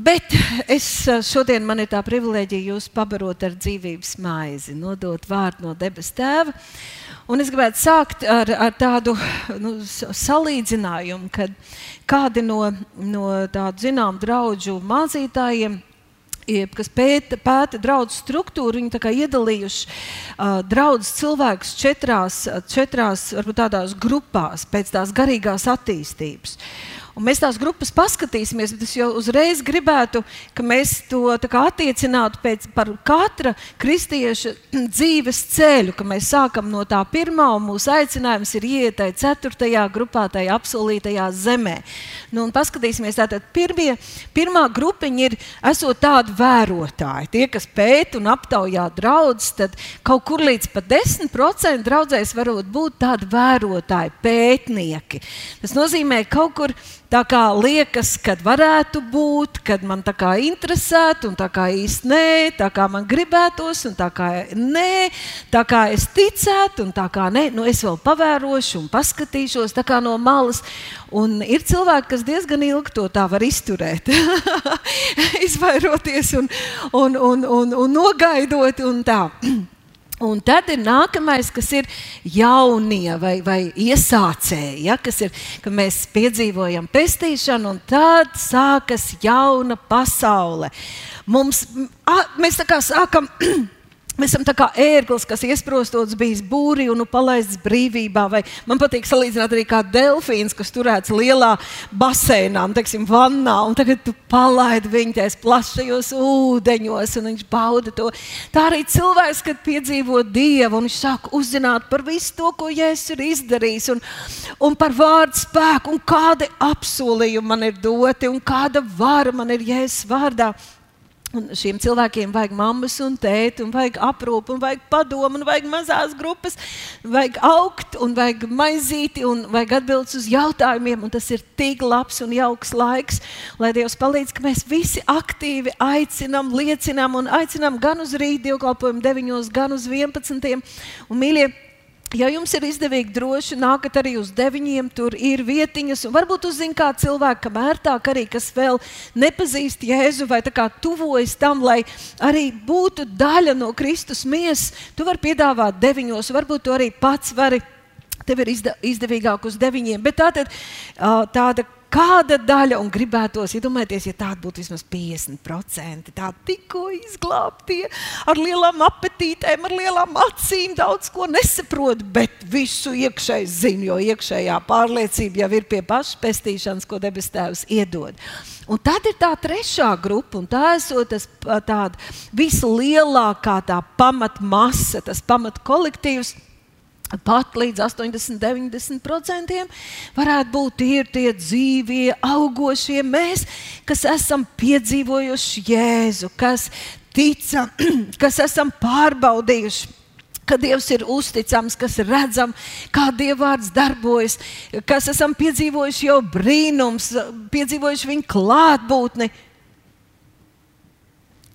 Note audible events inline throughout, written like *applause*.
Bet es eh, šodien man ir tā privilēģija jūs pabarot ar dzīvības maizi, nodot vārdu no debes tēva. Un es gribētu sākt ar, ar tādu nu, salīdzinājumu, kad kādi no, no tādu zināmu draugu mācītājiem kas pēta, pēta draugu struktūru, viņi ir iedalījuši uh, draugus cilvēkus četrās, četrās varbūt tādās grupās pēc tās garīgās attīstības. Un mēs tās grupas paskatīsimies, bet es jau uzreiz gribētu, ka mēs to attiecinātu pēc katra kristieša *clears throat* dzīves ceļu, ka mēs sākam no tā pirmā, un mūsu aicinājums ir iet tajā ceturtajā grupā, tajā apsolītajā zemē. Nu, paskatīsimies, tātad pirmie, pirmā grupiņa ir esot tādi vērotāji, tie, kas pēta un aptaujā draugus, tad kaut kur līdz pat 10% draudzēs varot būt tādi vērotāji, pētnieki. Tas nozīmē kaut kur Tā kā liekas, kad varētu būt, kad man tā kā interesētu, un tā kā īsti nē, tā kā man gribētos, un tā kā nē, tā kā es ticētu, un tā kā nē, nu es vēl pavērošu un paskatīšos tā kā no malas. Un ir cilvēki, kas diezgan ilgi to tā var izturēt, *laughs* izvairoties un, un, un, un, un nogaidot un tā. *clears throat* Un tad ir nākamais, kas ir jaunie vai, vai iesācēji, ja, kas ir, ka mēs piedzīvojam pestīšanu, un tad sākas jauna pasaule. Mums, a, mēs tā kā sākam Mēs esam kā ērglis, kas iesprostots bijis būrī un nu palaists brīvībā. Vai man patīk salīdzināt arī kā delfīns, kas turēts lielā basēnā, nu, teiksim, vannā, un tagad tu palaidi viņu tajos plašajos ūdeņos, un viņš bauda to. Tā arī cilvēks, kad piedzīvo Dievu, un viņš sāk uzzināt par visu to, ko Jēzus ir izdarījis, un, un par vārdu spēku, un kādi apsolījumi man ir doti, un kāda vara man ir Jēzus vārdā. Un šiem cilvēkiem vajag mammas un tēti, un vajag aprūpi, un vajag padomu, un vajag mazās grupas, vajag augt, un vajag maizīti, un vajag atbildēt uz jautājumiem. Tas ir tik labs un jauks laiks, lai Dievs palīdz, ka mēs visi aktīvi aicinām, liecinām un aicinām gan uz rīta dievkalpojumu 9, gan uz 11. Un, mīļie, Ja jums ir izdevīgi, droši nākat arī uz deviņiem, tur ir vietiņas. Varbūt jūs zināt, kā cilvēki, kam ērtāk arī, kas vēl nepazīst Jēzu vai kā tuvojas tam, lai arī būtu daļa no Kristus miesas. Tu vari piedāvāt deviņos, varbūt tu arī pats vari. Tev ir izdevīgāk uz deviņiem, bet tā tad tāda kāda daļa, un gribētos iedomāties, ja tāda būtu vismaz 50%, tādi tikko izglābtie, ar lielām apetītēm, ar lielām acīm, daudz ko nesaprot, bet visu iekšēji zina, jo iekšējā pārliecība jau ir pie pašpestīšanas, ko debes Tēvs iedod. Un tad ir tā trešā grupa, un tā ir tāda vislielākā tā pamatmasa, tas pamatkolektīvs pat līdz 80, 90% varētu būt tie, tie dzīvie, augošie mēs, kas esam piedzīvojuši Jēzu, kas ticam, *clears throat* kas esam pārbaudījuši ka Dievs ir uzticams, kas redzam, kā Dieva vārds darbojas, kas esam piedzīvojuši jau brīnums, piedzīvojuši viņa klātbūtni.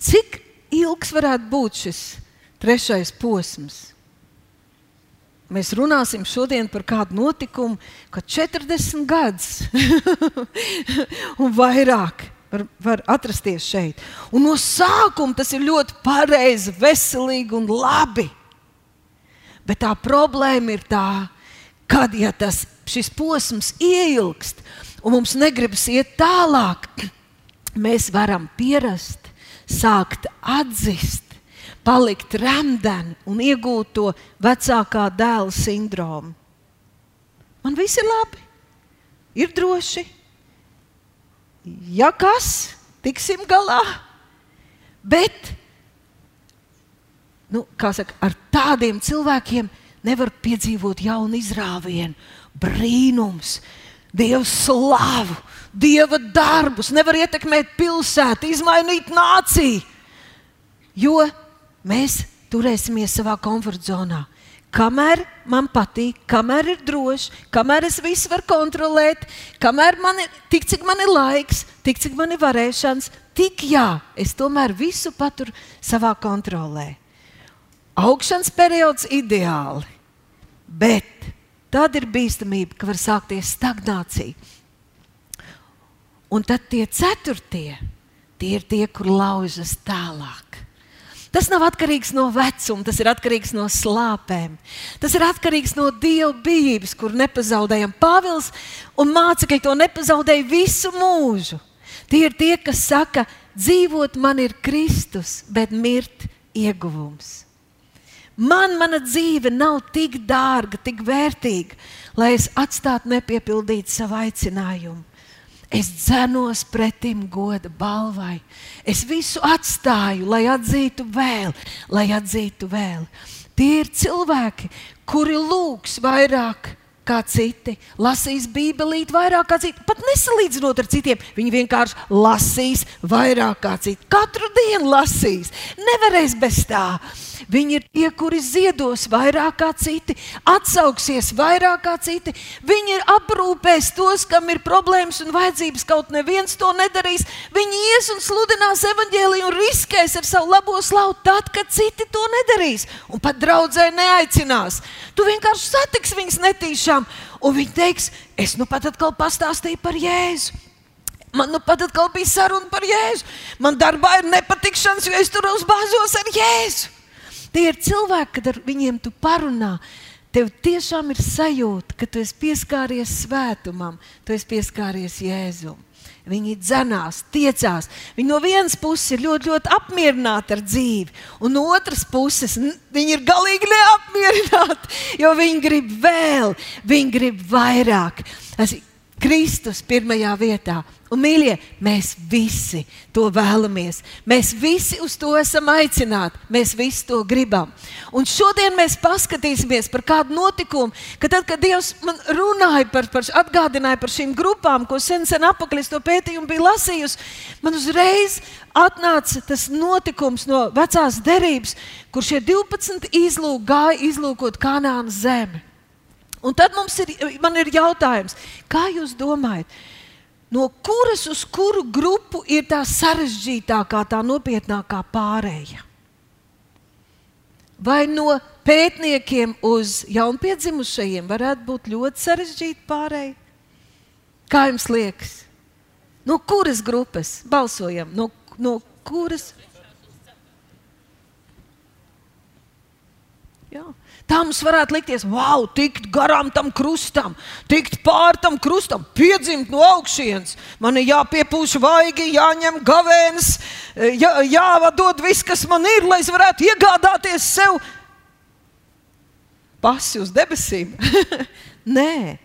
Cik ilgs varētu būt šis trešais posms? Mēs runāsim šodien par kādu notikumu, ka 40 gadus *laughs* un vairāk var, var atrasties šeit. Un no sākuma tas ir ļoti pareizi, veselīgi un labi. Bet tā problēma ir tā, kad ja tas, šis posms ieilgst un mums negribas iet tālāk, *clears throat* mēs varam pierast, sākt atzīt palikt remdeni un iegūt to vecākā dēla sindromu. Man viss ir labi, ir droši. Ja kas, tiksim galā. Bet nu, saka, ar tādiem cilvēkiem nevar piedzīvot jaunu izrāvienu, brīnums, Dieva slavu, Dieva darbus, nevar ietekmēt pilsētu, izmainīt nāciju. Jo mēs turēsimies savā komforta zonā. Kamēr man patīk, kamēr ir droši, kamēr es visu varu kontrolēt, kamēr man ir tik, cik man ir laiks, tik, cik man ir varēšanas, tik jā, es tomēr visu paturu savā kontrolē. Augšanas periods ideāli, bet tad ir bīstamība, ka var sākties stagnācija. Un tad tie ceturtie tie ir tie, kur laužas tālāk. Tas nav atkarīgs no vecuma, tas ir atkarīgs no slāpēm. Tas ir atkarīgs no dieva bijības, kur nepazaudējam. Pāvils un mācekļi to nepazaudēja visu mūžu. Tie ir tie, kas saka, dzīvot man ir Kristus, bet mirt ieguvums. Man mana dzīve nav tik dārga, tik vērtīga, lai es atstātu nepiepildīt savu aicinājumu. Es dzenos pretim goda balvai. Es visu atstāju, lai atzītu vēl, lai atzītu vēl. Tie ir cilvēki, kuri lūgs vairāk kā citi, lasīs Bībelīt vairāk kā citi, pat nesalīdzinot ar citiem. Viņi vienkārši lasīs vairāk kā citi. Katru dienu lasīs, nevarēs bez tā. Viņi ir tie, kuri ziedos vairāk kā citi, atsauksies vairāk kā citi. Viņi ir aprūpēs tos, kam ir problēmas un vajadzības. Kaut neviens to nedarīs. Viņi ies un sludinās evaņģēliju un riskēs ar savu labo slavu tad, kad citi to nedarīs. Un pat draudzē neaicinās. Tu vienkārši satiksi viņus netīšām, un viņi teiks, es nu pat atkal pastāstīju par Jēzu. Man nu pat atkal bija saruna par Jēzu. Man darbā ir nepatikšanas, jo es tur uzbāzos ar Jēzu. Tie ir cilvēki, kad ar viņiem tu parunā. Tev tiešām ir sajūta, ka tu esi pieskāries svētumam, tu esi pieskāries Jēzum. Viņi dzenās, tiecās. Viņi no vienas puses ir ļoti, ļoti apmierināti ar dzīvi, un no otras puses viņi ir galīgi neapmierināti, *laughs* jo viņi grib vēl, viņi grib vairāk. Es, Kristus pirmajā vietā. Un, mīļie, mēs visi to vēlamies. Mēs visi uz to esam aicināti. Mēs visi to gribam. Un šodien mēs paskatīsimies par kādu notikumu, ka tad, kad Dievs man runāja par, par atgādināja par šīm grupām, ko sen, sen apakaļ es to pētījumu biju lasījusi, man uzreiz atnāca tas notikums no vecās derības, kur šie 12 izlūk gāja izlūkot Kanāna zemi. Un tad mums ir, ir jautājums, kā jūs domājat, no kuras uz kuru grupu ir tā sarežģītākā, tā nopietnākā pārēja? Vai no pētniekiem uz jaunpiedzimušajiem varētu būt ļoti sarežģīta pārēja? Kā jums liekas? No kuras grupas balsojam? No, no kuras? Jā. Tā mums varētu likties, wow, tikt garām tam krustam, tikt pāri tam krustam, piedzimt no augšas. Man ir jāpiepūš vaigi, jāņem gavēns, jā, jāvadot viss, kas man ir, lai es varētu iegādāties sev pasi uz debesīm. *laughs* Nē,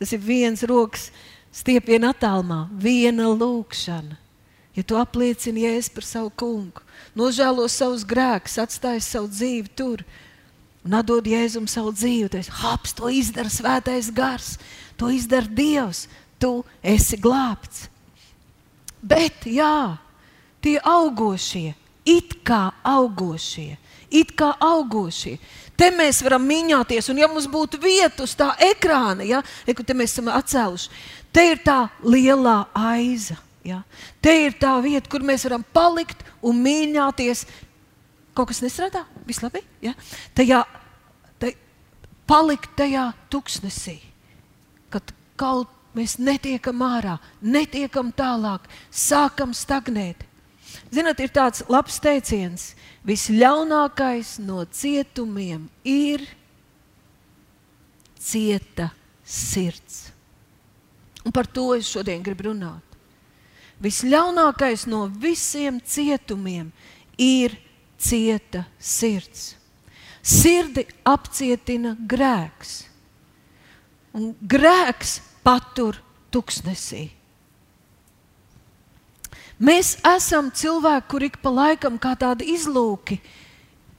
tas ir viens rokas stiepiena attālumā, viena lūkšana. Ja tu apliecini jēzu par savu kungu, nožēlo savus grēkus, atstāj savu dzīvi tur, tad un atdod Jēzum savu dzīvi. Tas haps, to izdara svētais gars, to izdara Dievs. Tu esi glābts. Bet, jā, tie augošie, it kā augošie, it kā augošie. Te mēs varam mīņāties, un ja mums būtu vieta uz tā ekrāna, ja, kur te mēs esam atcēluši, te ir tā lielā aiza. Ja. Te ir tā vieta, kur mēs varam palikt un mīļāties kaut kas nestrādā, viss labi. Ja? Tajā, taj, palikt tajā tuksnesī, kad kaut mēs netiekam ārā, netiekam tālāk, sākam stagnēt. Ziniet, ir tāds labs teiciens, visļaunākais no cietumiem ir cieta sirds. Un par to es šodien gribu runāt. Visļaunākais no visiem cietumiem ir cieta sirds. Sirdi apcietina grēks, un grēks patur tuksnesī. Mēs esam cilvēki, kuri ik pa laikam kā tādi izlūki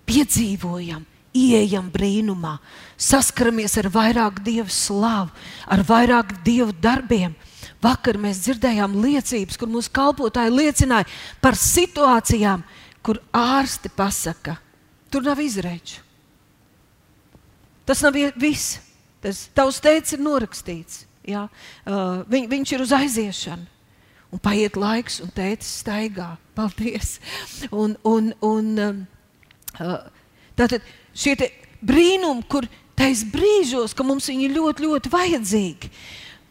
piedzīvojam, ieejam brīnumā, saskaramies ar vairāk dievu slavu, ar vairāk dievu darbiem. Vakar mēs dzirdējām liecības, kur mūsu kalpotāji liecināja par situācijām, kur ārsti pasaka, tur nav izreču. Tas nav viss. Tas tavs teicis ir norakstīts. Ja? Uh, viņ, viņš ir uz aiziešanu. Un paiet laiks, un tēvs staigā. Paldies! Un, un, un, um, uh, tātad šie brīnumi, kur tais brīžos, ka mums viņi ļoti, ļoti vajadzīgi,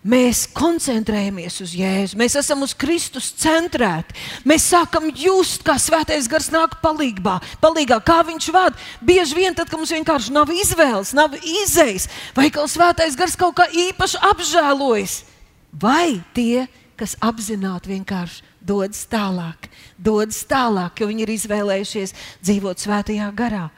mēs koncentrējamies uz Jēzu, mēs esam uz Kristus centrēti. Mēs sākam just, kā svētais gars nāk palīgā, palīgā kā viņš vada. Bieži vien tad, kad mums vienkārši nav izvēles, nav izējas, vai kā svētais gars kaut kā īpaši apžēlojas, vai tie, kas apzināti vienkārši dodas tālāk, dodas tālāk, jo viņi ir izvēlējušies dzīvot svētajā garā.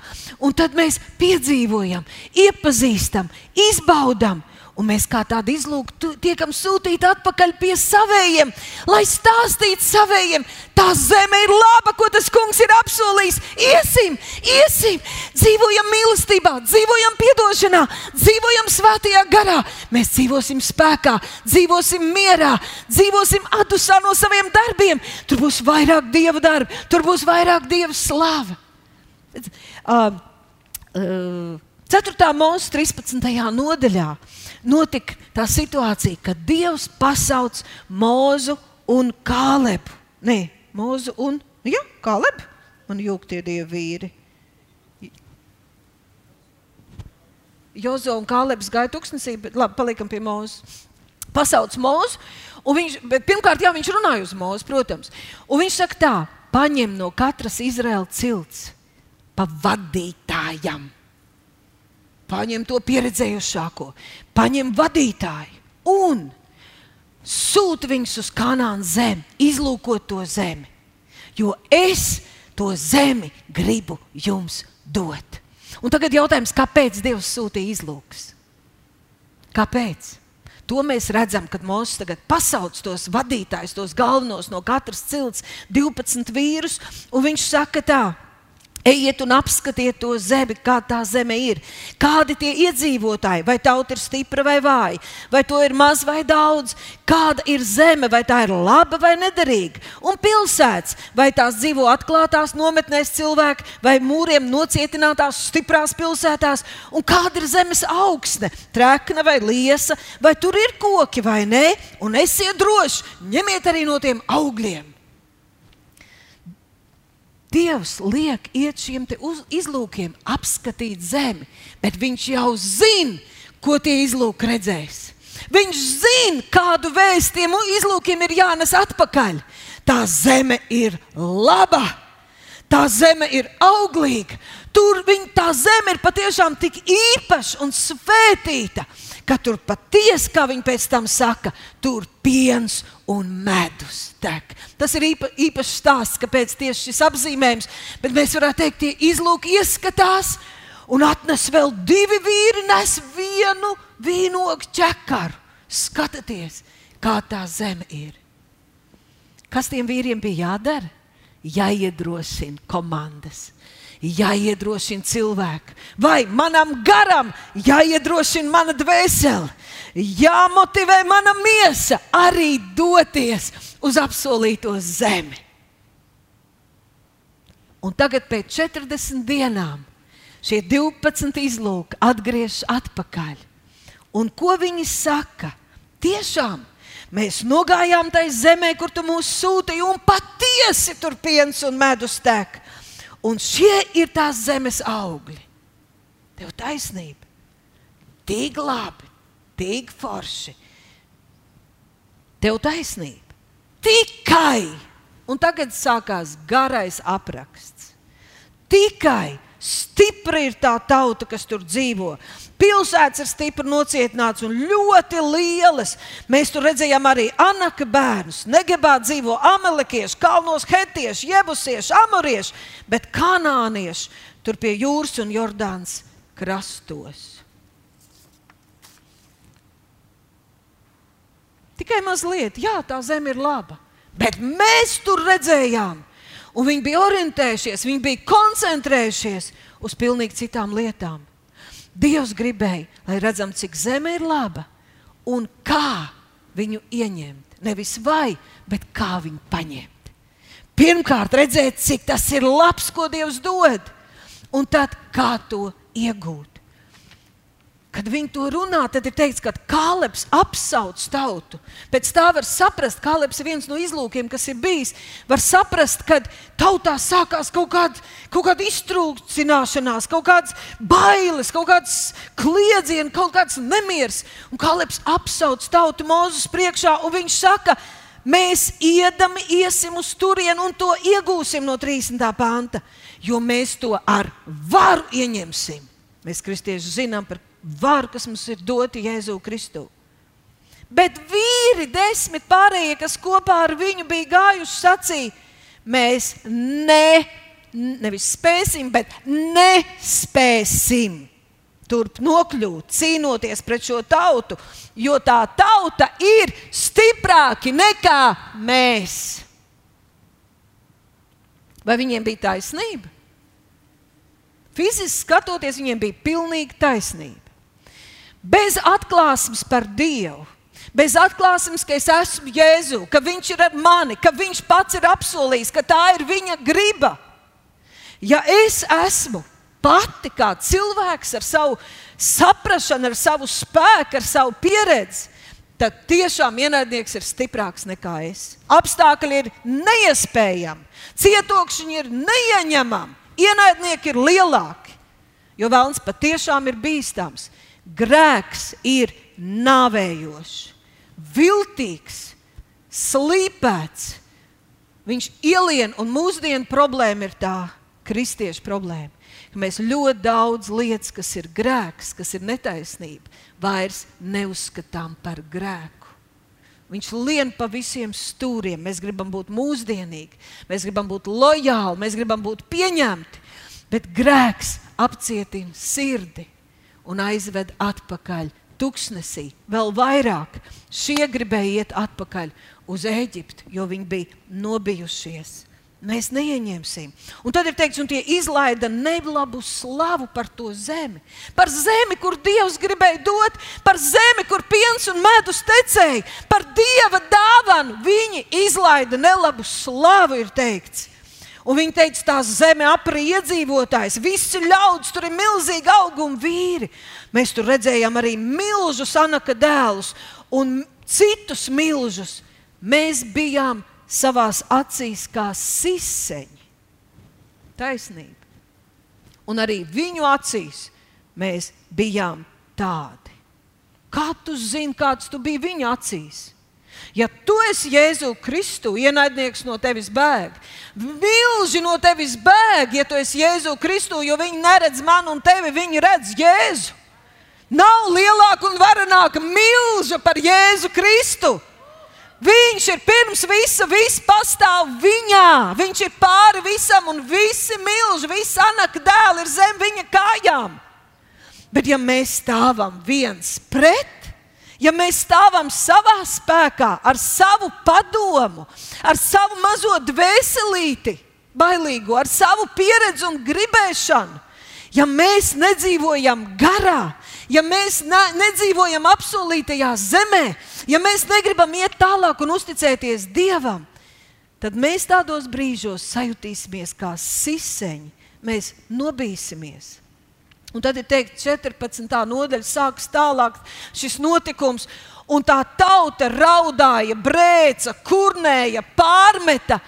Un tad mēs piedzīvojam, iepazīstam, izbaudam Un mēs kā tādi izlūgti tiekam sūtīti atpakaļ pie saviem, lai stāstītu saviem, tā zeme ir laba, ko tas kungs ir apsolījis. Iesim, iesim, dzīvojam mīlestībā, dzīvojam atdošanā, dzīvojam svētajā garā. Mēs dzīvosim spēkā, dzīvosim mierā, dzīvosim atdusā no saviem darbiem. Tur būs vairāk dieva darbu, tur būs vairāk dieva slava. Uh, uh, 4. mūža 13. nodaļā notika tā situācija, kad Dievs pasauc Mūzu un Kālebu. Nē, Mūzu un ja, Kālebu. Man jūg tie divi vīri. Jozo un Kālebs gāja tuksnesī, bet labi, paliekam pie Mūzes. Pasauc Mūzu, un viņš, pirmkārt, jā, viņš runāja uz Mūzu, protams. Un viņš saka tā, paņem no katras Izraēla cilts pa vadītājam paņem to pieredzējušāko, paņem vadītāju un sūta viņus uz kanāla zemi, izlūkot to zemi. Jo es to zemi gribu jums dot. Un tagad jautājums, kāpēc Dievs sūtīja izlūks? Kāpēc? To mēs redzam, kad Mozus tagad pasauc tos vadītājus, tos galvenos no katras cilts, 12 vīrus, un viņš saka tā. Ejiet un apskatiet to zemi, kā tā zeme ir. Kādi tie iedzīvotāji, vai tauta ir stipra vai vāja, vai to ir maz vai daudz, kāda ir zeme, vai tā ir laba vai nederīga. Un pilsētas, vai tās dzīvo atklātās nometnēs cilvēki, vai mūriem nocietinātās stiprās pilsētās, un kāda ir zemes augsne, trekna vai liesa, vai tur ir koki vai nē, un esiet droši, ņemiet arī no tiem augļiem. Dievs liek iet šiem izlūkiem, apskatīt zemi, bet viņš jau zina, ko tie izlūki redzēs. Viņš zina, kādu vēstījumu izlūkiem ir jānes atpakaļ. Tā zeme ir laba, tā zeme ir auglīga. Tur viņa, tā zeme ir patiešām tik īpaša un svētīta ka tur patiesi, kā viņi pēc tam saka, tur piens un medus tek. Tas ir īpa, īpašs stāsts, kāpēc tieši šis apzīmējums, bet mēs varētu teikt, tie izlūki ieskatās un atnes vēl divi vīri, nes vienu vīnogu ķekaru. Skatieties, kā tā zeme ir. Kas tiem vīriem bija jādara? Jāiedrošina komandas jāiedrošina cilvēki, vai manam garam jāiedrošina mana dvēsele, jāmotivē mana miesa arī doties uz apsolīto zemi. Un tagad, pēc 40 dienām, šie 12 izlūki atgriežas atpakaļ. Un ko viņi saka? Tiešām mēs nogājām tajā zemē, kur tu mūs sūtīji, un patiesi tur piens un medus tek. Un šie ir tās zemes augļi. Tev taisnība. Tik labi, tik forši. Tev taisnība. Tikai, un tagad sākās garais apraksts. Tikai Stipra ir tā tauta, kas tur dzīvo. Pilsētas ir stipri nocietināts un ļoti lielas. Mēs tur redzējām arī Anaka bērnus. Negebā dzīvo amelekieši, kalnos hetieši, jebusieši, amorieši, bet kanānieši tur pie jūras un Jordānas krastos. Tikai mazliet, jā, tā zeme ir laba. Bet mēs tur redzējām, Un viņi bija orientējušies, viņi bija koncentrējušies uz pilnīgi citām lietām. Dievs gribēja, lai redzam, cik zeme ir laba un kā viņu ieņemt. Nevis vai, bet kā viņu paņemt. Pirmkārt, redzēt, cik tas ir labs, ko Dievs dod, un tad kā to iegūt. Kad viņi to runā, tad ir teikts, ka Kāleps apsauc tautu. Pēc tā var saprast, ka Kāleps ir viens no izlūkiem, kas ir bijis. Var saprast, ka tautā sākās kaut kāda, kaut kāda iztrūcināšanās, kaut kādas bailes, kaut kādas kliedzieni, kaut kāds nemieris. Un Kāleps apsauc tautu Mozus priekšā, un viņš saka, mēs iedami iesim uz turieni un to iegūsim no 30. panta, jo mēs to ar varu ieņemsim. Mēs kristieši zinām par varu, kas mums ir dota Jēzu Kristu. Bet vīri, desmit pārējie, kas kopā ar viņu bija gājuši, sacīja, mēs ne, nevis spēsim, bet nespēsim turp nokļūt, cīnoties pret šo tautu, jo tā tauta ir stiprāka nekā mēs. Vai viņiem bija taisnība? Fiziski skatoties, viņiem bija pilnīga taisnība bez atklāsmes par Dievu. Bez atklāsmes, ka es esmu Jēzu, ka Viņš ir ar mani, ka Viņš pats ir apsolījis, ka tā ir Viņa griba. Ja es esmu pati kā cilvēks ar savu saprāšanu, ar savu spēku, ar savu pieredzi, tad tiešām ienaidnieks ir stiprāks nekā es. Apstākļi ir neiespējami, cietokšņi ir neieņemami, ienaidnieki ir lielāki, jo vēlams patiešām ir bīstams grēks ir nāvējošs, viltīgs, slīpēts. Viņš ielien, un mūsdienu problēma ir tā, kristiešu problēma, ka mēs ļoti daudz lietas, kas ir grēks, kas ir netaisnība, vairs neuzskatām par grēku. Viņš lien pa visiem stūriem. Mēs gribam būt mūsdienīgi, mēs gribam būt lojāli, mēs gribam būt pieņemti, bet grēks apcietina sirdi un aizved atpakaļ tuksnesī. Vēl vairāk šie gribēja iet atpakaļ uz Eģipti, jo viņi bija nobijušies. Mēs neieņemsim. Un tad ir teikts, un tie izlaida neblabu slavu par to zemi. Par zemi, kur Dievs gribēja dot, par zemi, kur piens un medus tecēja, par Dieva dāvanu. Viņi izlaida nelabu slavu, ir teikts. Un viņi teica, tā zeme aprī iedzīvotājs, visi ļaudis, tur ir milzīgi augumi vīri. Mēs tur redzējām arī milžus Anaka dēlus un citus milžus. Mēs bijām savās acīs kā siseņi. Taisnība. Un arī viņu acīs mēs bijām tādi. Kā tu zini, kāds tu biji viņa acīs? Ja tu esi Jēzu Kristu, ienaidnieks no tevis bēg. Milži no tevis bēg, ja tu esi Jēzu Kristu, jo viņi neredz mani un tevi, viņi redz Jēzu. Nav lielāka un varenāka milža par Jēzu Kristu. Viņš ir pirms visa, viss pastāv viņā. Viņš ir pāri visam, un visi milži, visi anaka dēli ir zem viņa kājām. Bet ja mēs stāvam viens pret, ja mēs stāvam savā spēkā, ar savu padomu, ar savu mazo dvēselīti, bailīgu, ar savu pieredzi un gribēšanu, ja mēs nedzīvojam garā, ja mēs ne, nedzīvojam apsolītajā zemē, ja mēs negribam iet tālāk un uzticēties Dievam, tad mēs tādos brīžos sajutīsimies kā siseņi, mēs nobīsimies. Un tad ir teikts, 14. nodaļa sākas tālāk šis notikums. Un tā tauta raudāja, brēca, kurnēja, pārmeta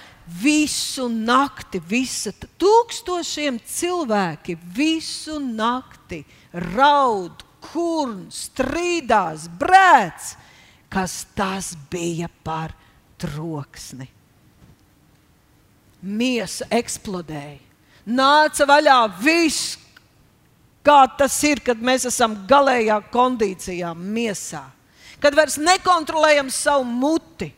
visu nakti. Visa tūkstošiem cilvēki visu nakti raud, kurn, strīdās, brēc, kas tas bija par troksni. Miesa eksplodēja, nāca vaļā viss, Kā tas ir, kad mēs esam galējā kondīcijā, miesā, kad vairs nekontrolējam savu muti.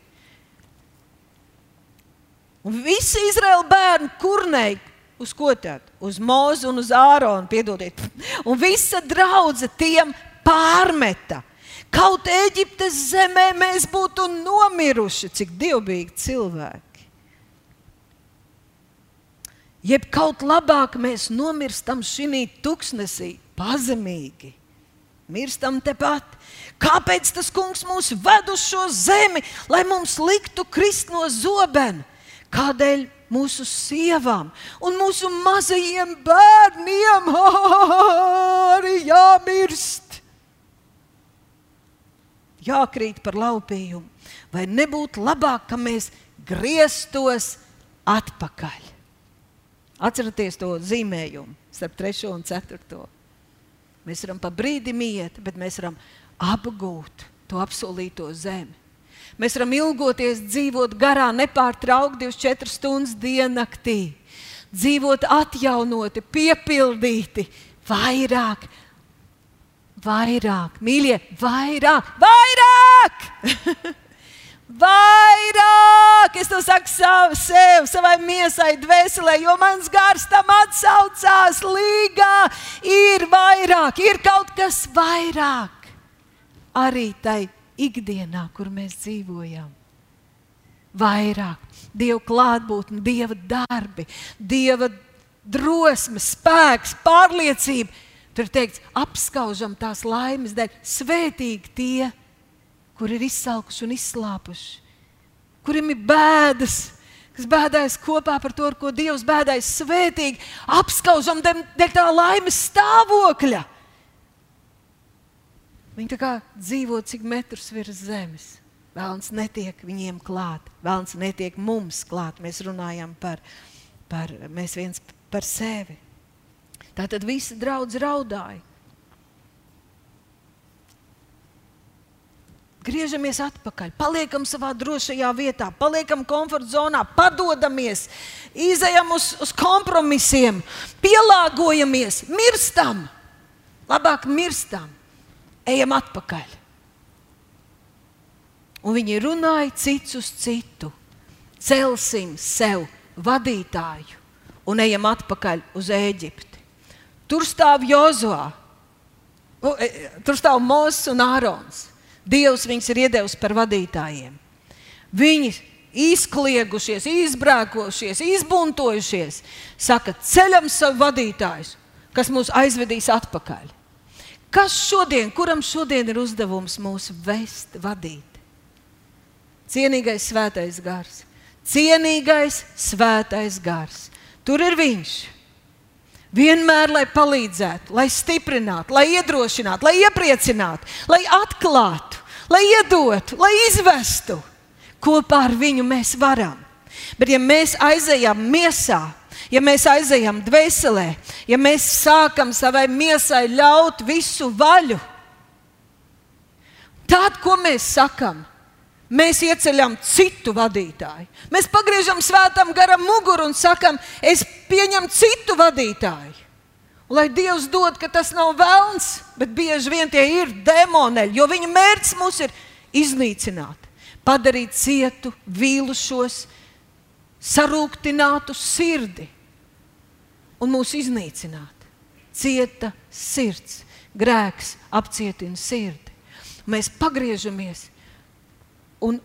Un visi Izraēla bērni kurnēji uz ko tad? Uz mūzu un uz āronu, piedodiet. Un visa draudzene tiem pārmeta. Kaut Eģiptes zemē mēs būtu nomiruši, cik dievbijīgi cilvēki. Jeb kaut labāk mēs nomirstam šī tuksnesī, pazemīgi. Mirstam tepat. Kāpēc tas kungs mūs ved uz šo zemi, lai mums liktu krist no zobena? Kādēļ mūsu sievām un mūsu mazajiem bērniem *laughs* arī jāmirst? jākrīt par laupījumu. Vai nebūtu labāk, ka mēs grieztos atpakaļ? Atcerieties to zīmējumu starp 3 un 4. Mēs varam pa brīdim iet, bet mēs varam apgūt to apsolīto zemi. Mēs varam ilgoties dzīvot garā, nepārtraukti 24 stundas diennaktī, dzīvot atjaunoti, piepildīti, vairāk, vairāk, mīļie, vairāk, vairāk! *laughs* vairāk! Es to saku savu, sev, savai miesai, dvēselē, jo mans gars tam atsaucās. Līgā ir vairāk, ir kaut kas vairāk arī tai ikdienā, kur mēs dzīvojam. Vairāk Dieva klātbūtne, Dieva darbi, Dieva drosme, spēks, pārliecība. Tur ir teikts, apskaužam tās laimes dēļ, svētīgi tie, kur ir izsalkuši un izslāpuši, kuriem ir bēdas, kas bēdājas kopā par to, ar ko Dievs bēdājas, svētīgi, apskaužam dēļ tā laimes stāvokļa. Viņi tā kā dzīvo cik metrus virs zemes. Vēlams netiek viņiem klāt, vēlams netiek mums klāt. Mēs runājam par, par mēs viens par sevi. Tā tad visi draudz raudāja. Griežamies atpakaļ, paliekam savā drošajā vietā, paliekam komforta zonā, padodamies, izējam uz, uz kompromisiem, pielāgojamies, mirstam. Labāk mirstam ejam atpakaļ. Un viņi runāja cits uz citu. Celsim sev vadītāju un ejam atpakaļ uz Eģipti. Tur stāv Jozua, e, tur stāv Mozus un Ārons. Dievs viņus ir iedevis par vadītājiem. Viņi izkliegušies, izbrēkojušies, izbuntojušies. Saka, ceļam savu vadītāju, kas mūs aizvedīs atpakaļ. Kas šodien, kuram šodien ir uzdevums mūs vest, vadīt? Cienīgais svētais gars, cienīgais svētais gars. Tur ir viņš. Vienmēr, lai palīdzētu, lai stiprinātu, lai iedrošinātu, lai iepriecinātu, lai atklātu, lai iedotu, lai izvestu. Kopā ar viņu mēs varam. Bet, ja mēs aizejam miesā, ja mēs aizejam dvēselē, ja mēs sākam savai miesai ļaut visu vaļu, tad, ko mēs sakam, mēs ieceļam citu vadītāju. Mēs pagriežam svētam garam muguru un sakam, es pieņemu citu vadītāju. Lai Dievs dod, ka tas nav vēlns, bet bieži vien tie ir demoneļi, jo viņa mērķis mūs ir iznīcināt, padarīt cietu, vīlušos, sarūktinātu sirdi un mūs iznīcināt. Cieta sirds, grēks apcietina sirdi. Mēs pagriežamies un,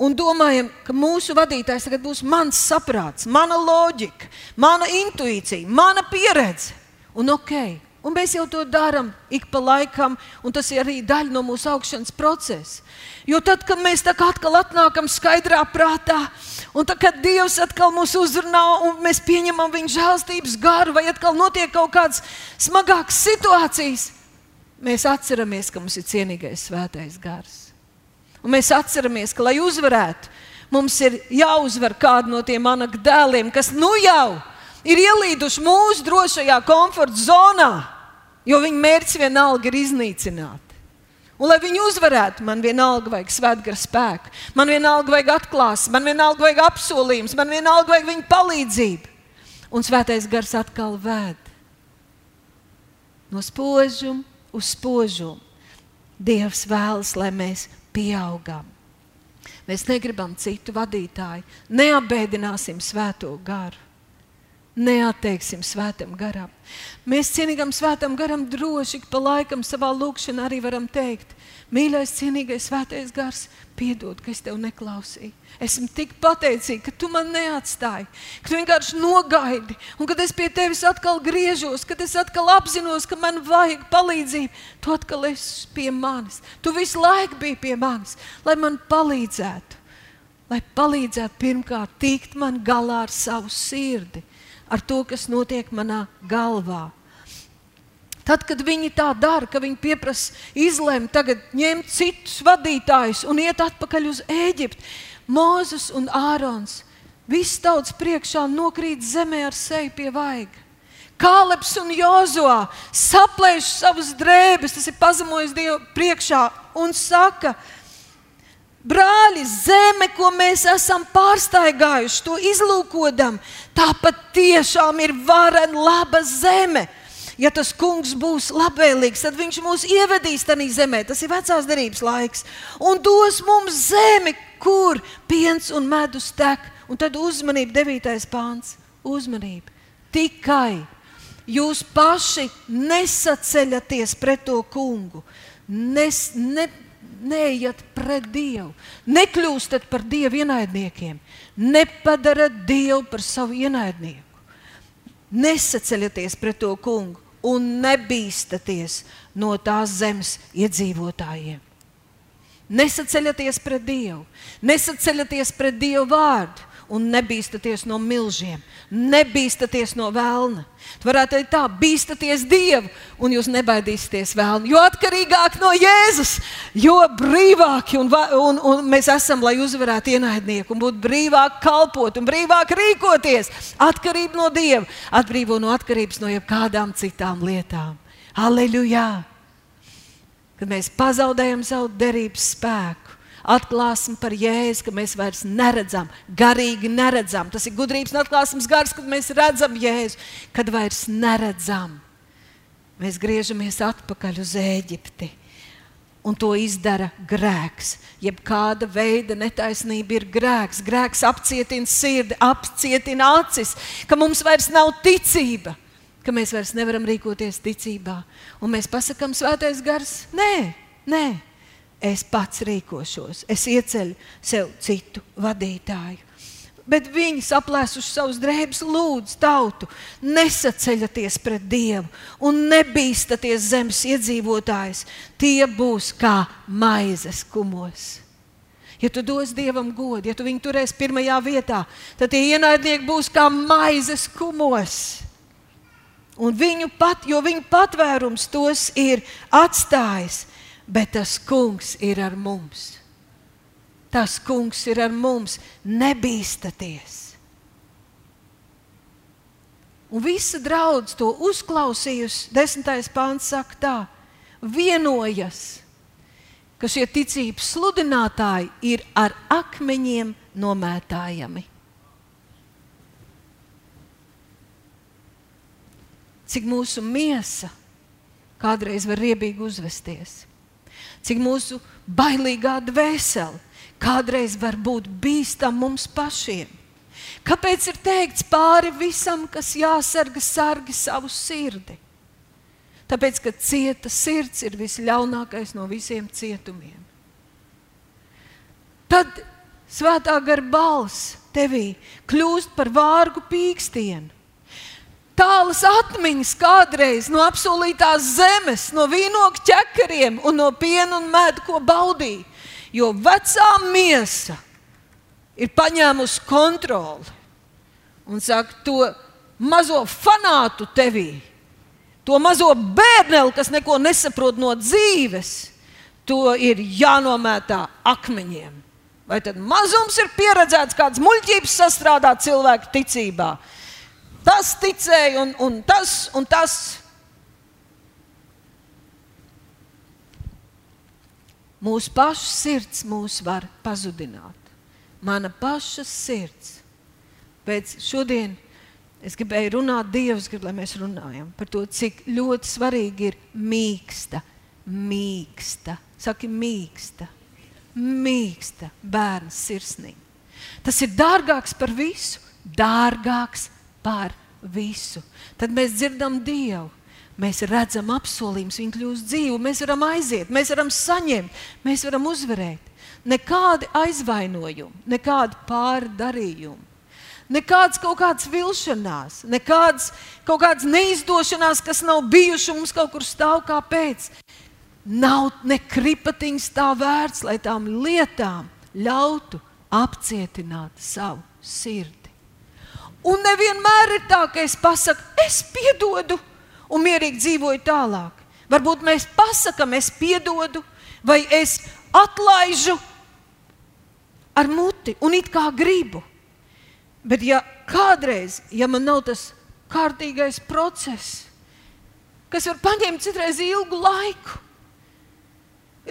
un domājam, ka mūsu vadītājs tagad būs mans saprāts, mana loģika, mana intuīcija, mana pieredze. Un ok, Un mēs jau to darām ik pa laikam, un tas ir arī daļa no mūsu augšanas procesa. Jo tad, kad mēs tā kā atkal atnākam skaidrā prātā, un tad, kad Dievs atkal mūs uzrunā, un mēs pieņemam viņa žēlstības garu, vai atkal notiek kaut kādas smagākas situācijas, mēs atceramies, ka mums ir cienīgais svētais gars. Un mēs atceramies, ka, lai uzvarētu, mums ir jāuzvar kādu no tiem anakdēliem, kas nu jau ir ielīduši mūsu drošajā komforta zonā, jo viņu mērķis vienalga ir iznīcināt. Un, lai viņi uzvarētu, man vienalga vajag svētgara spēku, man vienalga vajag atklāsmi, man vienalga vajag apsolījums, man vienalga vajag viņa palīdzību. Un svētais gars atkal ved no spožuma uz spožumu. Dievs vēlas, lai mēs pieaugam. Mēs negribam citu vadītāju, neapbēdināsim svēto garu neatteiksim svētam garam. Mēs cienīgam svētam garam droši pa laikam savā lūkšanā arī varam teikt, mīļais, cienīgais svētais gars, piedod, ka es tev neklausīju. Esmu tik pateicīga, ka tu man neatstāji, ka tu vienkārši nogaidi, un kad es pie tevis atkal griežos, kad es atkal apzinos, ka man vajag palīdzību, tu atkal esi pie manis. Tu visu laiku biji pie manis, lai man palīdzētu. Lai palīdzētu pirmkārt tikt man galā ar savu sirdi, ar to, kas notiek manā galvā. Tad, kad viņi tā dara, ka viņi pieprasa izlemt, tagad ņemt citus vadītājus un iet atpakaļ uz Eģipti, Mozus un Ārons, viss tauts priekšā nokrīt zemē ar seju pie vaiga. Kāleps un Jozua saplēš savas drēbes, tas ir pazemojis Dievu priekšā un saka, Brāļi, zeme, ko mēs esam pārsteigājuši, to izlūkodam, tā patiešām ir varena, laba zeme ja tas kungs būs labvēlīgs, tad viņš mūs ievedīs tajā zemē. Tas ir vecās derības laiks. Un dos mums zemi, kur piens un medus tek. Un tad uzmanība, devītais pāns. Uzmanība. Tikai jūs paši nesaceļaties pret to kungu. Nes, ne, neiet pret Dievu, nekļūstat par Dieva ienaidniekiem, nepadarat Dievu par savu ienaidnieku. Nesaceļaties pret to kungu un nebīstaties no tās zemes iedzīvotājiem. Nesaceļaties pret Dievu, nesaceļaties pret Dievu vārdu un nebīstaties no milžiem, nebīstaties no vēlna. Tu varētu teikt, tā, bīstaties Dievu, un jūs nebaidīsieties vēlnu. Jo atkarīgāk no Jēzus, jo brīvāki un, un, un mēs esam, lai uzvarētu ienaidnieku, un būtu brīvāk kalpot un brīvāk rīkoties. Atkarība no Dieva atbrīvo no atkarības no jebkādām citām lietām. Aleluja! Kad mēs pazaudējam savu derības spēku atklāsmi par jēzu, ka mēs vairs neredzam, garīgi neredzam. Tas ir gudrības un atklāsmes gars, kad mēs redzam jēzu, kad vairs neredzam. Mēs griežamies atpakaļ uz Eģipti. Un to izdara grēks. Jeb kāda veida netaisnība ir grēks. Grēks apcietina sirdi, apcietina acis, ka mums vairs nav ticība, ka mēs vairs nevaram rīkoties ticībā. Un mēs pasakām, Svētais gars, nē, nē, es pats rīkošos, es ieceļu sev citu vadītāju. Bet viņi saplēsuši savus drēbes, lūdzu, tautu, nesaceļaties pret Dievu un nebīstaties zemes iedzīvotājus. Tie būs kā maizes kumos. Ja tu dos Dievam godu, ja tu viņu turēsi pirmajā vietā, tad tie ienaidnieki būs kā maizes kumos. Un viņu pat, jo viņu patvērums tos ir atstājis bet tas kungs ir ar mums. Tas kungs ir ar mums, nebīstaties. Un visa draudz to uzklausījusi. Desmitais pāns saka tā, vienojas, ka šie ticības sludinātāji ir ar akmeņiem nomētājami. Cik mūsu miesa kādreiz var riebīgi uzvesties cik mūsu bailīgā dvēsele kādreiz var būt bīstama mums pašiem. Kāpēc ir teikts pāri visam, kas jāsarga, sargi savu sirdi? Tāpēc, ka cieta sirds ir visļaunākais no visiem cietumiem. Tad svētā gara balss tevī kļūst par vārgu pīkstienu tālas atmiņas kādreiz no apsolītās zemes, no vīnogu ķekariem un no piena un medu, ko baudīja. Jo vecā miesa ir paņēmusi kontroli un saka, to mazo fanātu tevī, to mazo bērneli, kas neko nesaprot no dzīves, to ir jānomētā akmeņiem. Vai tad mazums ir pieredzēts kāds muļķības sastrādāt cilvēku ticībā? Tas ticēja, un, un tas un tas. Mūsu pašu sirds mūs var pazudināt. Mana paša sirds. Pēc šodien es gribēju runāt, Dievs grib, lai mēs runājam par to, cik ļoti svarīgi ir mīksta, mīksta, saki mīksta, mīksta bērns sirsniņa. Tas ir dārgāks par visu, dārgāks par visu. Tad mēs dzirdam Dievu. Mēs redzam apsolījumus, viņi kļūst dzīvi, mēs varam aiziet, mēs varam saņemt, mēs varam uzvarēt. Nekādi aizvainojumi, nekādi pārdarījumi, nekādas kaut kādas vilšanās, nekādas kaut kādas neizdošanās, kas nav bijušas mums kaut kur stāv kāpēc. Nav ne kripatiņas tā vērts, lai tām lietām ļautu apcietināt savu sirdi. Un nevienmēr ir tā, ka es pasaku, es piedodu, un mierīgi dzīvoju tālāk. Varbūt mēs pasakām, es piedodu, vai es atlaižu ar muti un it kā gribu. Bet, ja kādreiz, ja man nav tas kārtīgais process, kas var paņemt citreiz ilgu laiku,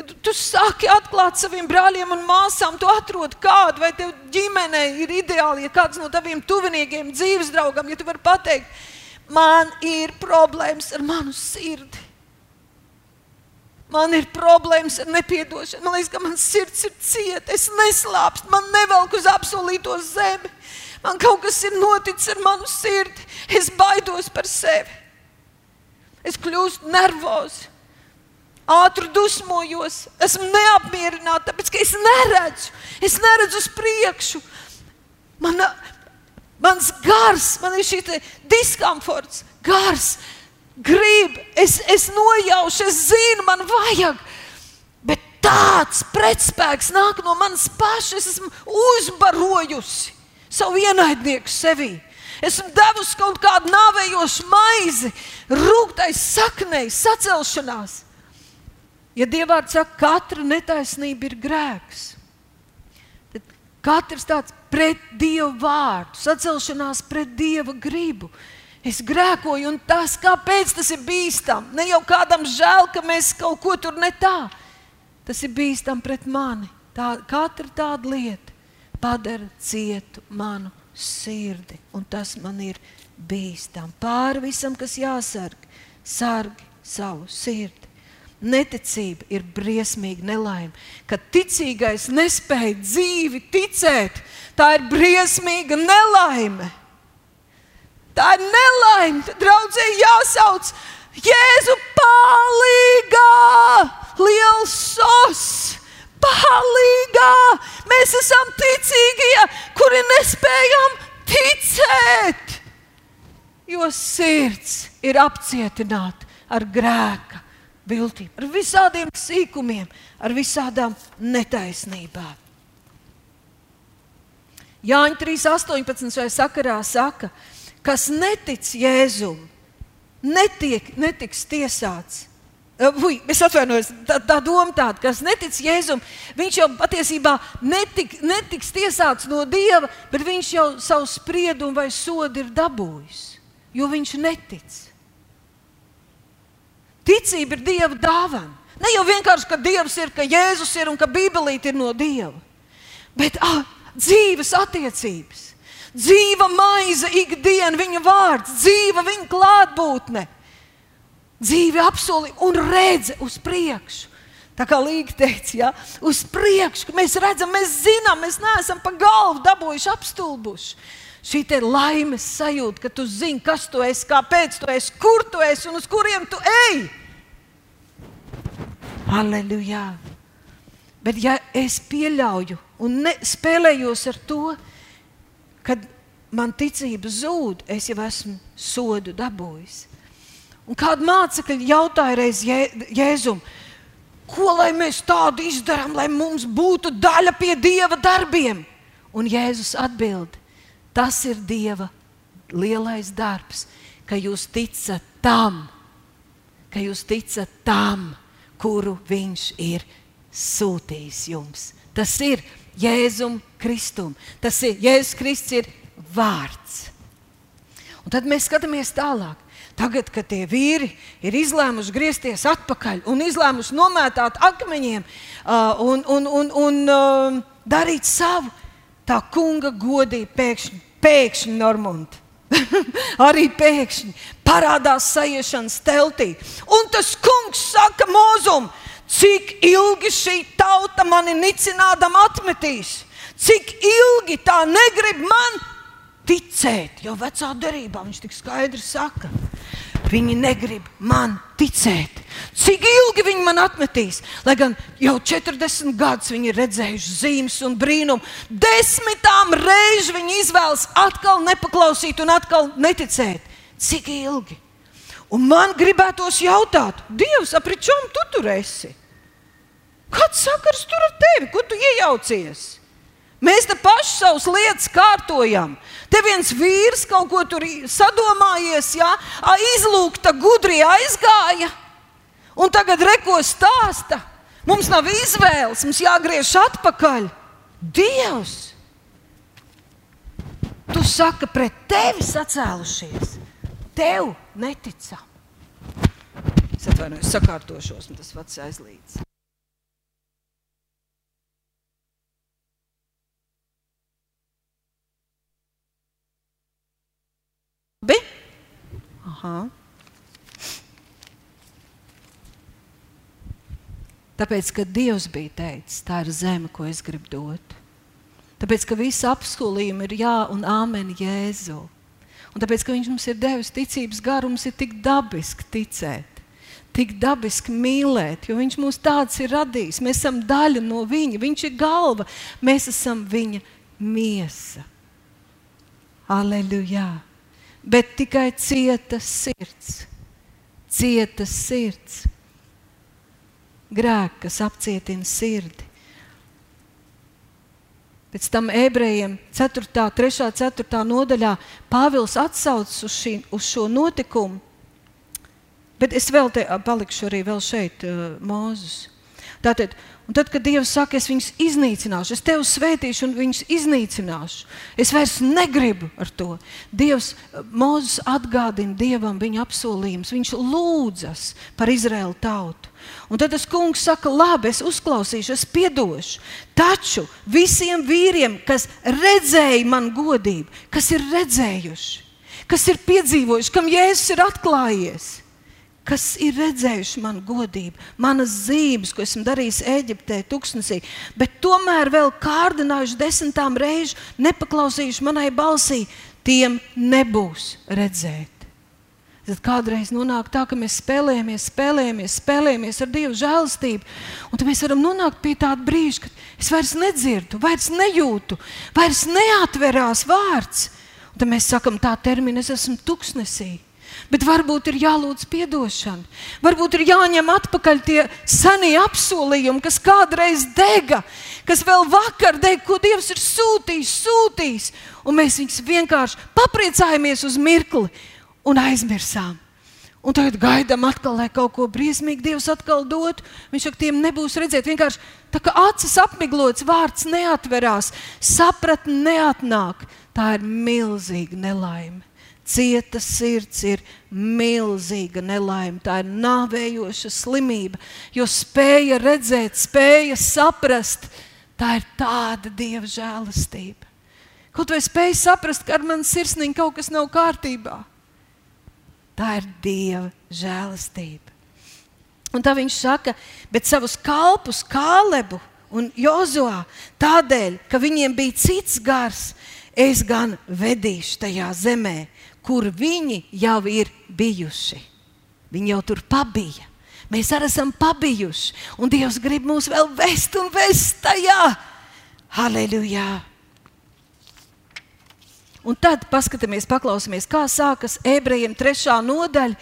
tu, sāki atklāt saviem brāļiem un māsām, tu atrod kādu, vai tev ģimenē ir ideāli, ja kāds no taviem tuviniekiem, dzīves draugam, ja tu vari pateikt, man ir problēmas ar manu sirdi. Man ir problēmas ar nepiedošanu. Man liekas, ka mans sirds ir cieta, es neslāpstu, man nevelk uz apsolīto zemi. Man kaut kas ir noticis ar manu sirdi. Es baidos par sevi. Es kļūstu nervozs, ātri dusmojos, esmu neapmierināta, tāpēc ka es neredzu, es neredzu uz priekšu. Man, mans gars, man ir šis diskomforts, gars grib, es, es nojaušu, es zinu, man vajag. Bet tāds pretspēks nāk no manas pašas. Es esmu uzbarojusi savu ienaidnieku sevī. Esmu devusi kaut kādu nāvējošu maizi, rūktai saknei, sacelšanās. Ja Dievs saka, ka katra netaisnība ir grēks, tad katrs tāds pret Dieva vārdu, sacelšanās pret Dieva gribu Es grēkoju, un tas, kāpēc tas ir bīstami? Ne jau kādam žēl, ka mēs kaut ko tur ne tā. Tas ir bīstami pret mani. Tā, katra tāda lieta padara cietu manu sirdi, un tas man ir bīstami. Pāri visam, kas jāsarg, sargi savu sirdi. Neticība ir briesmīga nelaime. Kad ticīgais nespēja dzīvi ticēt, tā ir briesmīga nelaime. Tā ir nelaime. Draudzē jāsauc Jēzu palīgā, liels sos. Palīgā! Mēs esam ticīgie, kuri nespējam ticēt, jo sirds ir apcietināta ar grēka viltīm, ar visādiem sīkumiem, ar visādām netaisnībām. Jāņa 3.18. šajā sakarā saka, ka kas netic Jēzum, netiek, netiks tiesāts. Vui, es atvainojos, tā, tā doma tāda, kas netic Jēzum, viņš jau patiesībā netik, netiks tiesāts no Dieva, bet viņš jau savu spriedumu vai sodu ir dabūjis, jo viņš netic. Ticība ir Dieva dāvana. Ne jau vienkārši, ka Dievs ir, ka Jēzus ir un ka Bībelīte ir no Dieva, bet ah, dzīves attiecības dzīva maize ikdiena, viņa vārds, dzīva viņa klātbūtne, dzīve apsoli un redze uz priekšu. Tā kā Līga teica, ja, uz priekšu, mēs redzam, mēs zinām, mēs neesam pa galvu dabūjuši apstulbuši. Šī ir laimes sajūta, ka tu zini, kas tu esi, kāpēc tu esi, kur tu esi un uz kuriem tu ej. Aleluja! Bet, ja es pieļauju un ne, spēlējos ar to, kad man ticība zūd, es jau esmu sodu dabūjis. Un kāda mācekļa jautāja reiz Jē, Jēzum, ko lai mēs tādu izdarām, lai mums būtu daļa pie Dieva darbiem? Un Jēzus atbild, tas ir Dieva lielais darbs, ka jūs ticat tam, ka jūs ticat tam, kuru Viņš ir sūtījis jums. Tas ir Jēzum Kristum. Tas ir Jēzus Kristus ir vārds. Un tad mēs skatāmies tālāk. Tagad, kad tie vīri ir izlēmuši griezties atpakaļ un izlēmuši nomētāt akmeņiem uh, un, un, un, un uh, darīt savu, tā kunga godīja pēkšņi, pēkšņi Normunda. *laughs* Arī pēkšņi parādās sajiešanas teltī. Un tas kungs saka mūzum, Cik ilgi šī tauta mani nicinādam atmetīs? Cik ilgi tā negrib man ticēt? Jau vecā derībā viņš tik skaidri saka. Viņi negrib man ticēt. Cik ilgi viņi man atmetīs? Lai gan jau 40 gadus viņi ir redzējuši zīmes un brīnumu, desmitām reizes viņi izvēlas atkal nepaklausīt un atkal neticēt. Cik ilgi? Un man gribētos jautāt, Dievs, ap čom tu tur esi? Kāds sakars tur ar tevi? Kur tu iejaucies? Mēs te paši savus lietas kārtojam. Te viens vīrs kaut ko tur sadomājies, ja? izlūgta gudri aizgāja, un tagad reko stāsta. Mums nav izvēles, mums jāgriež atpakaļ. Dievs! Tu saki, pret tevi sacēlušies. Tev neticam. Es atvainojos, sakārtošos, un tas pats aizlīdz. Labi? Aha. Tāpēc, ka Dievs bija teicis, tā ir zeme, ko es gribu dot. Tāpēc, ka visi apsolījumi ir jā un āmen Jēzu. Un tāpēc, ka Viņš mums ir devis ticības garu, mums ir tik dabiski ticēt, tik dabiski mīlēt, jo Viņš mūs tāds ir radījis. Mēs esam daļa no Viņa, Viņš ir galva, mēs esam Viņa miesa. Aleluja! Bet tikai cieta sirds. Cieta sirds. Grēks, kas apcietina sirdi. Pēc tam ebrejiem 4. 3. 4. nodaļā Pāvils atsaucas uz, šī, uz šo notikumu. Bet es vēl te palikšu arī vēl šeit, uh, Mūzus. Tātad, tad, kad Dievs saka, es viņus iznīcināšu, es tevi svētīšu un viņus iznīcināšu, es vairs negribu ar to. Dievs, Mozus atgādina Dievam viņa apsolījumus, viņš lūdzas par Izraēlu tautu. Un tad tas kungs saka, labi, es uzklausīšu, es piedošu. Taču visiem vīriem, kas redzēja man godību, kas ir redzējuši, kas ir piedzīvojuši, kam Jēzus ir atklājies, kas ir redzējuši manu godību, manas zīmes, ko esmu darījis Eģiptē, Tuksnesī, bet tomēr vēl kārdinājuši desmitām reižu, nepaklausījuši manai balsī, tiem nebūs redzēt. Tad kādreiz nonāk tā, ka mēs spēlējamies, spēlējamies, spēlējamies ar Dieva žēlastību. Un tad mēs varam nonākt pie tāda brīža, kad es vairs nedzirdu, vairs nejūtu, vairs neatverās vārds. Un tad mēs sakam, tā termina, es esmu tuksnesī. Bet varbūt ir jālūdz atdošana. Varbūt ir jāņem atpakaļ tie senie apsolījumi, kas kādreiz dega, kas vēl vakar dega, ko Dievs ir sūtījis, sūtījis. Un mēs viņus vienkārši papriecājamies uz mirkli un aizmirsām. Un tagad gaidām atkal, lai kaut ko briesmīgu Dievs atkal dotu. Viņš saka, tiem nebūs redzēt. Vienkārši tā kā acis apmiglots, vārds neatverās, sapratne neatnāk. Tā ir milzīga nelaime. Cieta sirds ir milzīga nelaime, tā ir nāvējoša slimība, jo spēja redzēt, spēja saprast, tā ir tāda dieva žēlastība. Kaut vai spēja saprast, ka ar mani sirsniņu kaut kas nav kārtībā. Tā ir dieva žēlastība. Un tā viņš saka, bet savus kalpus, Kālebu un Jozoā, tādēļ, ka viņiem bija cits gars, es gan vedīšu tajā zemē, kur viņi jau ir bijuši. Viņi jau tur pabija. Mēs arī esam pabijuši, un Dievs grib mūs vēl vest un vest tajā. Halleluja! Un tad paskatāmies, paklausāmies, kā sākas ebrejiem trešā nodaļa,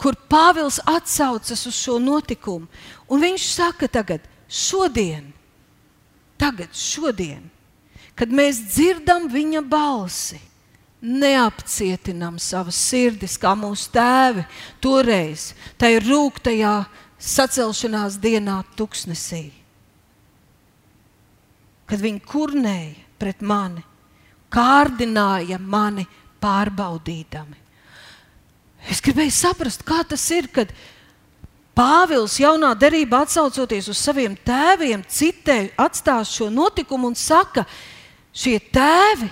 kur Pāvils atsaucas uz šo notikumu. Un viņš saka, tagad, šodien, tagad, šodien, kad mēs dzirdam viņa balsi, neapcietinām savas sirdis, kā mūsu tēvi toreiz, tajā rūktajā sacelšanās dienā, tuksnesī. Kad viņi kurnēja pret mani, kārdināja mani pārbaudīdami. Es gribēju saprast, kā tas ir, kad Pāvils jaunā derībā atsaucoties uz saviem tēviem, citē atstās šo notikumu un saka, šie tēvi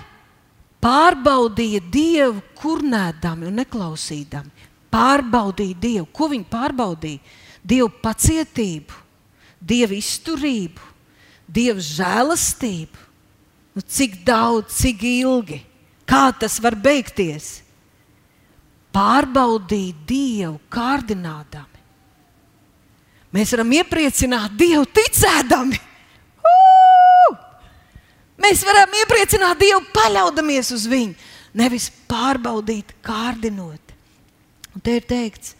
pārbaudīja Dievu, kurnēdami un neklausīdami. Pārbaudīja Dievu. Ko viņi pārbaudīja? Dievu pacietību, Dievu izturību, Dievu žēlastību. Nu, cik daudz, cik ilgi, kā tas var beigties? Pārbaudīt Dievu, kārdinādami. Mēs varam iepriecināt Dievu ticēdami. Mēs varam iepriecināt Dievu, paļaudamies uz viņu, nevis pārbaudīt, kārdinot. Un te ir teikts,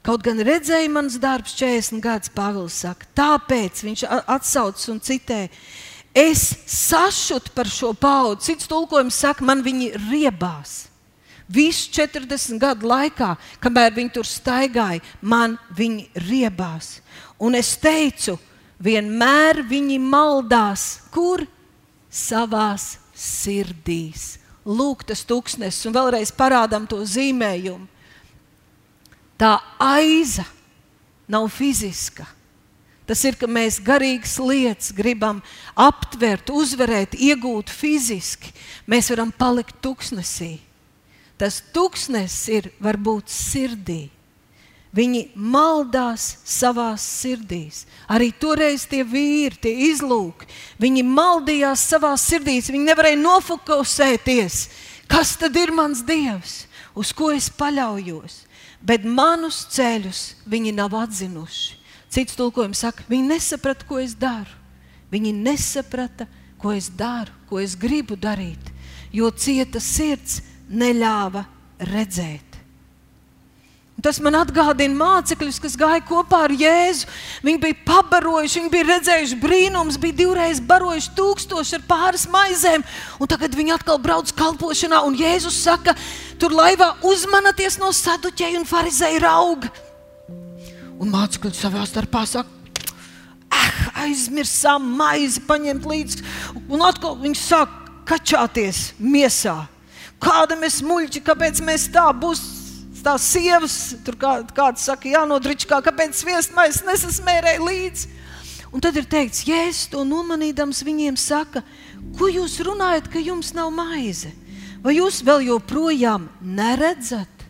kaut gan redzēja mans darbs 40 gadus, Pāvils saka, tāpēc viņš atsaucas un citē. Es sašutu par šo paudzi. Cits tulkojums saka, man viņi riebās. Visu 40 gadu laikā, kamēr viņi tur staigāja, man viņi riebās. Un es teicu, vienmēr viņi maldās, kur savās sirdīs. Lūk, tas tūkstnesis, un vēlreiz parādām to zīmējumu. Tā aiza nav fiziska. Tas ir, ka mēs garīgas lietas gribam aptvert, uzvarēt, iegūt fiziski. Mēs varam palikt tuksnesī. Tas tuksnesis ir varbūt sirdī. Viņi maldās savā sirdīs. Arī toreiz tie vīri, tie izlūki, viņi maldījās savā sirdīs. Viņi nevarēja nofokusēties, kas tad ir mans dievs, uz ko es paļaujos. Bet manus ceļus viņi nav atzinuši. Cits tulkojums saka, viņi nesaprata, ko es daru. Viņi nesaprata, ko es daru, ko es gribu darīt, jo cieta sirds neļāva redzēt. Tas man atgādina mācekļus, kas gāja kopā ar Jēzu. Viņi bija pabarojuši, viņi bija redzējuši brīnumus, bija divreiz barojuši tūkstoši ar pāris maizēm, un tagad viņi atkal brauc kalpošanā. Un Jēzus saka, tur laivā uzmanieties no saduķēju un farizēju rauga. Un mācekļi savā starpā saka, ah, aizmirsām maizi paņemt līdzi. Un atkal viņi sāk kačāties miesā. Kāda mēs muļķi, kāpēc mēs tā būsim? Tās sievas, tur kā, kāds saka, jānodriķ, kā, kāpēc sviestmais nesasmērēja līdzi. Un tad ir teikts, Jēzus to nomanīdams viņiem saka, ko jūs runājat, ka jums nav maize? Vai jūs vēl joprojām neredzat,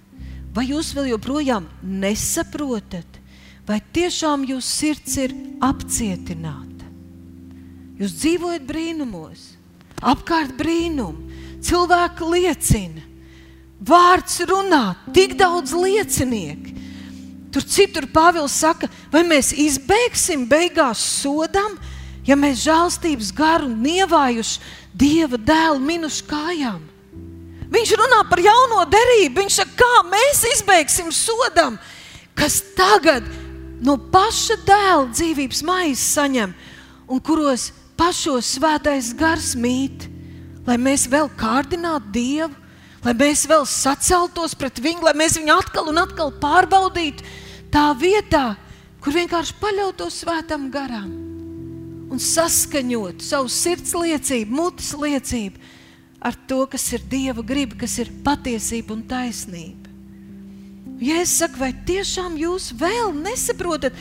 vai jūs vēl joprojām nesaprotat? vai tiešām jūsu sirds ir apcietināta. Jūs dzīvojat brīnumos, apkārt brīnumu, cilvēki liecina, vārds runā, tik daudz liecinieku. Tur citur Pāvils saka, vai mēs izbeigsim beigās sodam, ja mēs žēlstības garu nievājuši Dieva dēlu minušu kājām. Viņš runā par jauno derību. Viņš saka, kā mēs izbeigsim sodam, kas tagad no paša dēla dzīvības maizes saņem, un kuros pašos svētais gars mīt, lai mēs vēl kārdinātu Dievu, lai mēs vēl saceltos pret viņu, lai mēs viņu atkal un atkal pārbaudītu tā vietā, kur vienkārši paļautos svētam garam un saskaņot savu sirds liecību, mutes liecību ar to, kas ir Dieva griba, kas ir patiesība un taisnība. Jēzus saka, vai tiešām jūs vēl nesaprotat?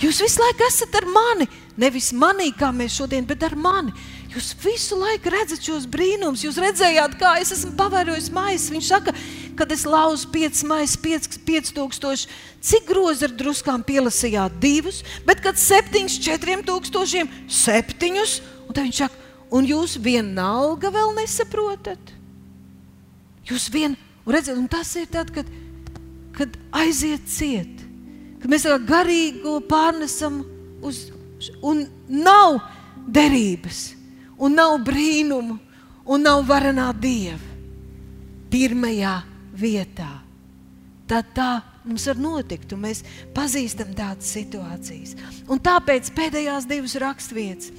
Jūs visu laiku esat ar mani. Nevis manī, kā mēs šodien, bet ar mani. Jūs visu laiku redzat šos brīnumus. Jūs redzējāt, kā es esmu pavērojis maisu. Viņš saka, kad es lauzu 5 maisu, 5000, cik grozi ar druskām pielasījāt? Divus, bet kad 7, 4000, 7. Un tad viņš saka, un jūs vienalga vēl nesaprotat. Jūs vien, redzat, un tas ir tad, kad kad aiziet ciet, kad mēs garīgo pārnesam uz, un nav derības, un nav brīnumu, un nav varenā dieva pirmajā vietā. Tad tā mums var notikt, un mēs pazīstam tādas situācijas. Un tāpēc pēdējās divas raksturvietas.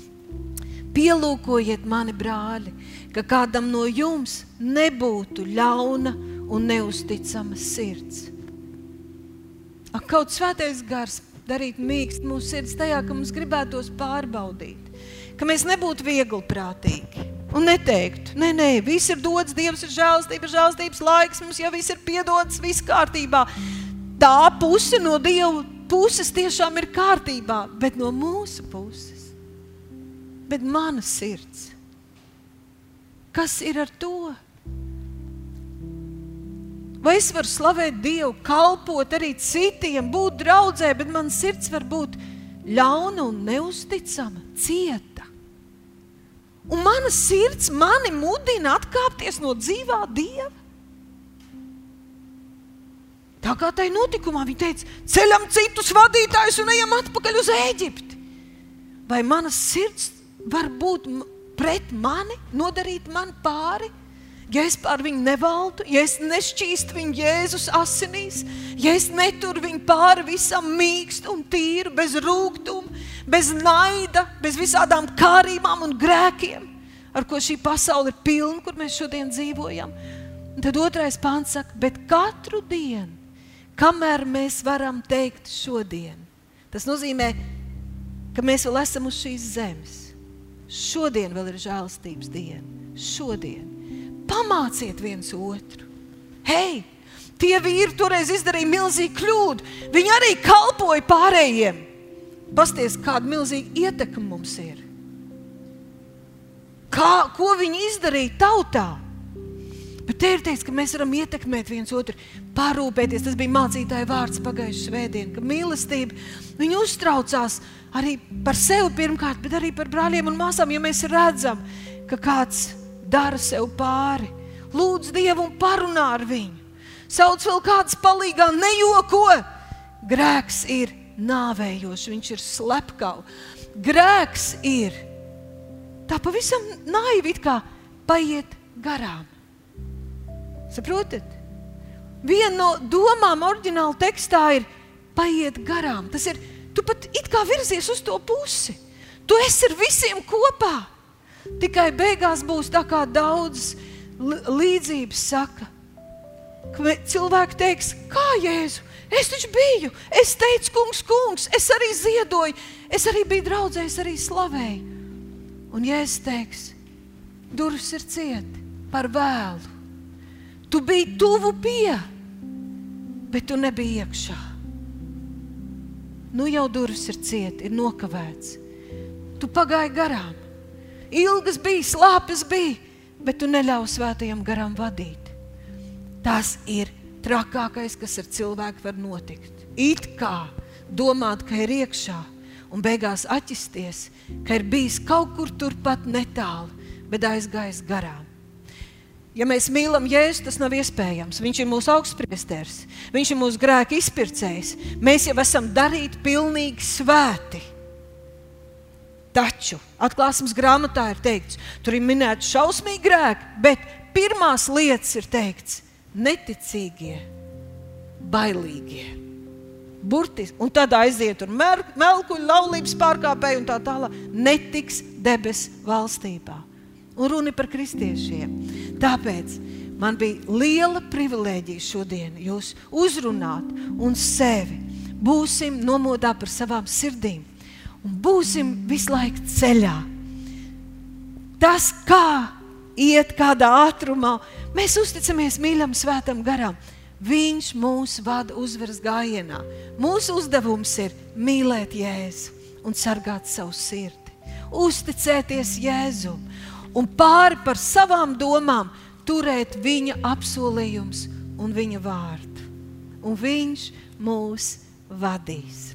Pielūkojiet mani, brāļi, ka kādam no jums nebūtu ļauna un neusticama sirds. Ak, kaut svētais gars darīt mīkst mūsu sirds tajā, ka mums gribētos pārbaudīt, ka mēs nebūtu viegli prātīgi. Un neteiktu, nē, nē, viss ir dots, Dievs ir žēlstība, žēlstības laiks, mums jau viss ir piedots, viss kārtībā. Tā puse no Dieva puses tiešām ir kārtībā, bet no mūsu puses. Bet mana sirds, kas ir ar to? Vai es varu slavēt Dievu, kalpot arī citiem, būt draudzē, bet man sirds var būt ļauna un neusticama, cieta. Un mana sirds mani mudina atkāpties no dzīvā Dieva. Tā kā tajā notikumā viņa teica, ceļam citus vadītājus un ejam atpakaļ uz Eģipti. Vai mana sirds var būt pret mani, nodarīt man pāri? ja es par viņu nevaldu, ja es nešķīstu viņu Jēzus asinīs, ja es neturu viņu pāri visam mīkstu un tīru, bez rūgtuma, bez naida, bez visādām kārībām un grēkiem, ar ko šī pasaule ir pilna, kur mēs šodien dzīvojam. Un tad otrais pāns saka, bet katru dienu, kamēr mēs varam teikt šodien, tas nozīmē, ka mēs vēl esam uz šīs zemes. Šodien vēl ir žēlastības diena. Šodien. Pamāciet viens otru. Hei, tie vīri toreiz izdarīja milzīgu kļūdu. Viņi arī kalpoja pārējiem. Pasties, kāda milzīga ietekme mums ir. Kā, ko viņi izdarīja tautā? Bet te ir teikts, ka mēs varam ietekmēt viens otru, parūpēties. Tas bija mācītāja vārds pagājušajā svētdienā, ka mīlestība viņa uztraucās arī par sevi pirmkārt, bet arī par brāļiem un māsām. Ja mēs redzam, ka kāds dara sev pāri, lūdz Dievu un parunā ar viņu. Sauc vēl kāds palīgā, nejoko. Grēks ir nāvējošs, viņš ir slepkavs. Grēks ir tā pavisam naivi, kā paiet garām. Saprotat? Viena no domām oriģināla tekstā ir paiet garām. Tas ir, tu pat it kā virzies uz to pusi. Tu esi ar visiem kopā. Tikai beigās būs tā kā daudz līdzības saka. Cilvēki teiks, kā Jēzu, es taču biju, es teicu, kungs, kungs, es arī ziedoju, es arī biju draudzē, es arī slavēju. Un Jēzus teiks, durvis ir cieti par vēlu. Tu biji tuvu pie, bet tu nebiji iekšā. Nu jau durvis ir cieti, ir nokavēts. Tu pagāji garām. Ilgas bija, slāpes bija, bet tu neļauj svētajam garam vadīt. Tas ir trakākais, kas ar cilvēku var notikt. It kā domāt, ka ir iekšā, un beigās atķisties, ka ir bijis kaut kur turpat netālu, bet aizgājis garām. Ja mēs mīlam Jēzu, tas nav iespējams. Viņš ir mūsu augstpriesteris, viņš ir mūsu grēka izpircējs. Mēs jau esam darīti pilnīgi svēti. Taču atklāsmes grāmatā ir teikts, tur ir minēti šausmīgi grēki, bet pirmās lietas ir teikts - neticīgie, bailīgie. Burtiski, un tad aiziet tur melkuļu, laulības pārkāpēji un tā tālāk. Netiks debesu valstībā un runa par kristiešiem. Tāpēc man bija liela privilēģija šodien jūs uzrunāt un sevi. Būsim nomodā par savām sirdīm un būsim visu laiku ceļā. Tas, kā iet kādā ātrumā, mēs uzticamies mīļam, svētam garam. Viņš mūs vada uzvaras gājienā. Mūsu uzdevums ir mīlēt Jēzu un sargāt savu sirdi. Uzticēties Jēzum un pāri par savām domām turēt viņa apsolījums un viņa vārdu. Un viņš mūs vadīs.